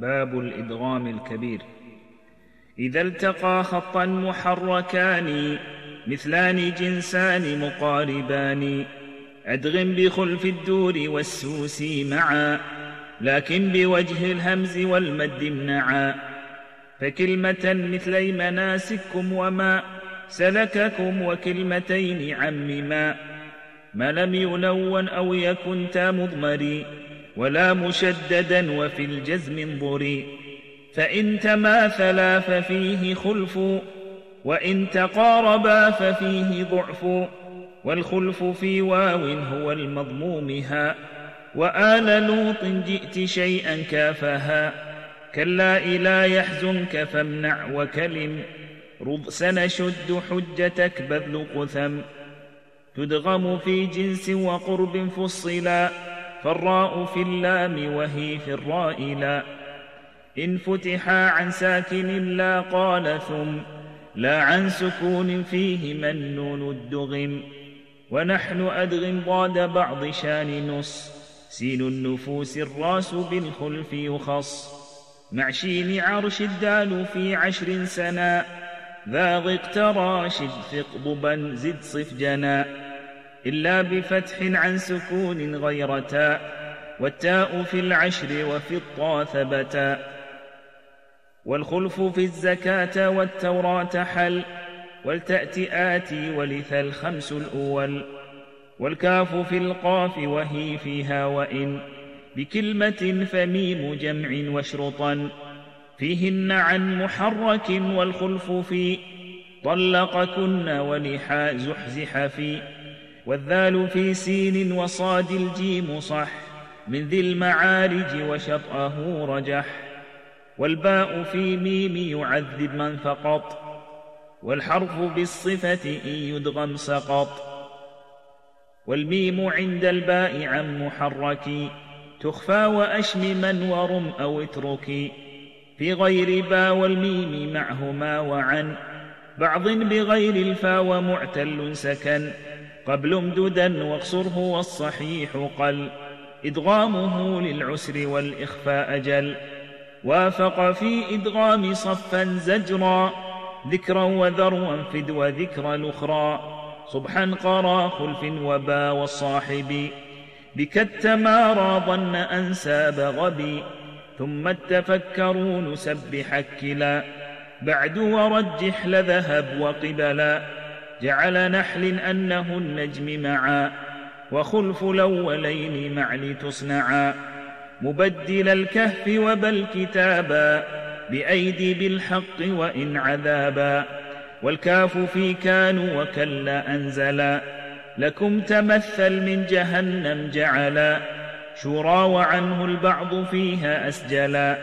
باب الإدغام الكبير. إذا التقى خطا محركان مثلان جنسان مقاربان. أدغم بخلف الدور والسوس معا لكن بوجه الهمز والمد امنعا. فكلمة مثلي مناسككم وما سلككم وكلمتين عمما. ما لم يلون أو يكن تا مضمري. ولا مشددا وفي الجزم انظري فإن تماثلا ففيه خلف وإن تقاربا ففيه ضعف. والخلف في واو هو المضمومها وآل لوط جئت شيئا كافها. كلا إلا يحزنك فامنع وكلم. رض سنشد حجتك بذل قثم. تدغم في جنس وقرب فصلا. فالراء في اللام وهي في الراء لا إن فتحا عن ساكن لا قال ثم لا عن سكون فيه منون الدغم. ونحن أدغم ضاد بعض شان نص. سين النفوس الراس بالخلف يخص. مع شين عرش الدال في عشر سنا. ذاغ اقترى شد ثقضبا زد صف جنا. إلا بفتح عن سكون غير تاء والتاء في العشر وفي الطا ثبتا. والخلف في الزكاة والتوراة حل ولتأت آتي ولث الخمس الأول. والكاف في القاف وهي فيها وإن بكلمة فميم جمع واشرطا. فيهن عن محرك والخلف في طلقكن ولحا زحزح في. والذال في سين وصاد الجيم صح من ذي المعارج وشطأه رجح. والباء في ميم يعذب من فقط والحرف بالصفة إن يدغم سقط. والميم عند الباء عن محرك تخفى وأشمما ورم أو اتركي في غير با والميم معهما وعن بعض بغير الفا ومعتل سكن. قبل امددا واقصره والصحيح قل. إدغامه للعسر والإخفاء أجل وافق في إدغام صفا زجرا. ذكرا وذروا فد وذكر الأخرى صبحا قرى خلف وبا والصاحب. بك التمارى ظن أنساب غبي. ثم التفكرون سبح كلا بعد ورجح لذهب وقبلا. جعل نحل أنه النجم معا وخلف الأولين مع لتصنعا. مبدل الكهف وبل كتابا بأيدي بالحق وإن عذابا. والكاف في كانوا وكلا أنزلا. لكم تمثل من جهنم جعلا. شورى وعنه البعض فيها أسجلا.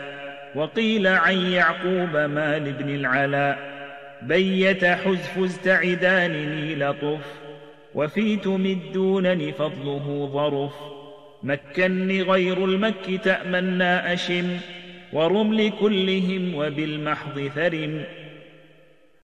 وقيل عن يعقوب مال بن العلا. بيت حزف ازتعدانني لطف وفي تمدونني فضله ظرف. مكني غير المك تأمنا أشم ورم لكلهم وبالمحض ثرم.